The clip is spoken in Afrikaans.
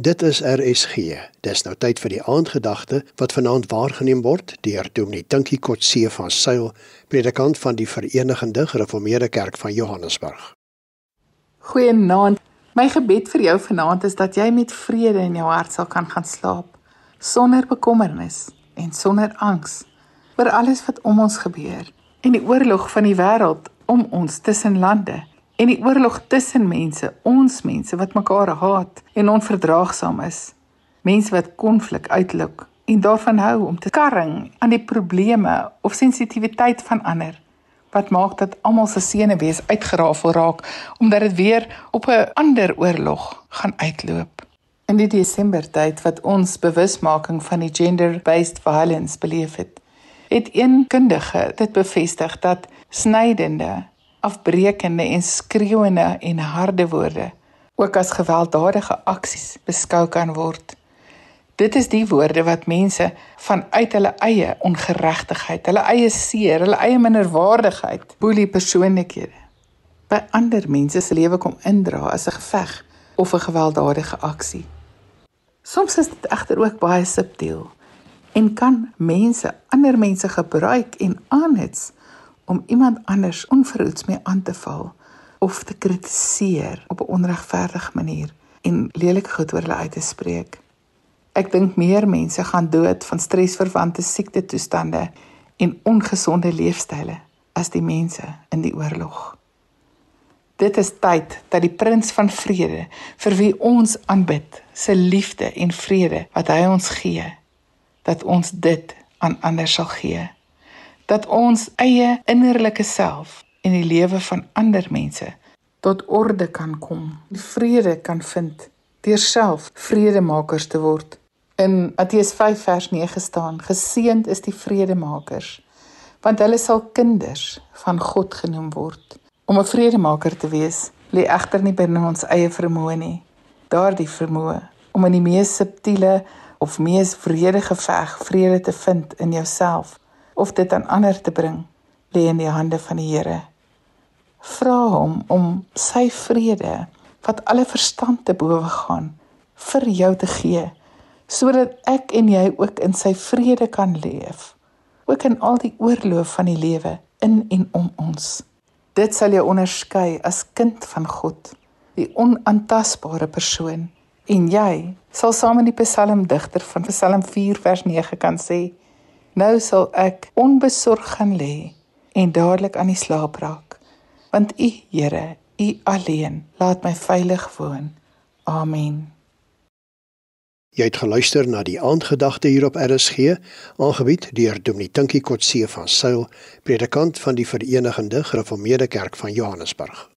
Dit is RSG. Dis nou tyd vir die aandgedagte wat vanaand waargeneem word deur Dominee Tinkie Kotse van Sail, predikant van die Verenigde Gereformeerde Kerk van Johannesburg. Goeienaand. My gebed vir jou vanaand is dat jy met vrede in jou hart sal kan gaan slaap, sonder bekommernis en sonder angs oor alles wat om ons gebeur en die oorlog van die wêreld om ons tussen lande en die oorlog tussen mense, ons mense wat mekaar haat en onverdraagsaam is. Mense wat konflik uitlok en daarvan hou om te karring aan die probleme of sensitiwiteit van ander wat maak dat almal se senuwees uitgerafel raak omdat dit weer op 'n ander oorlog gaan uitloop. In die Desember tyd wat ons bewusmaking van die gender-based violence beleef het, het een kundige dit bevestig dat snydende afbreekende en skreeuende en harde woorde ook as gewelddadige aksies beskou kan word. Dit is die woorde wat mense vanuit hulle eie ongeregtigheid, hulle eie seer, hulle eie minderwaardigheid, boelie persoonlikhede by ander mense se lewe kom indra as 'n geveg of 'n gewelddadige aksie. Soms is dit egter ook baie subtiel en kan mense ander mense gebruik en aanhits om iemand anders onverhoeds mee aan te val of te kritiseer op 'n onregverdige manier en lelik goed oor hulle uit te spreek. Ek dink meer mense gaan dood van stresverwante siekte toestande en ongesonde leefstyle as die mense in die oorlog. Dit is tyd dat die prins van vrede vir wie ons aanbid, se liefde en vrede wat hy ons gee, dat ons dit aan ander sal gee dat ons eie innerlike self en die lewe van ander mense tot orde kan kom, die vrede kan vind deur self vredemakers te word. In Matteus 5 vers 9 staan: Geseënd is die vredemakers, want hulle sal kinders van God genoem word. Om 'n vredemaker te wees, lê egter nie binne ons eie vermoë nie. Daardie vermoë om in die mees subtiele of mees vredige geveg vrede te vind in jouself of dit aan ander te bring, lê in die hande van die Here. Vra hom om sy vrede wat alle verstand te bowe gaan vir jou te gee sodat ek en jy ook in sy vrede kan leef ook in al die oorloop van die lewe in en om ons dit sal jou onderskei as kind van God die onaantastbare persoon en jy sal saam met die psalmdigter van Psalm 4 vers 9 kan sê Nou sal ek onbesorg gaan lê en dadelik aan die slaap raak. Want U, Here, U alleen, laat my veilig woon. Amen. Jy het geluister na die aandgedagte hier op RSG, aangebied deur Dominee Tinkie Kotse van Sail, predikant van die Verenigde Gereformeerde Kerk van Johannesburg.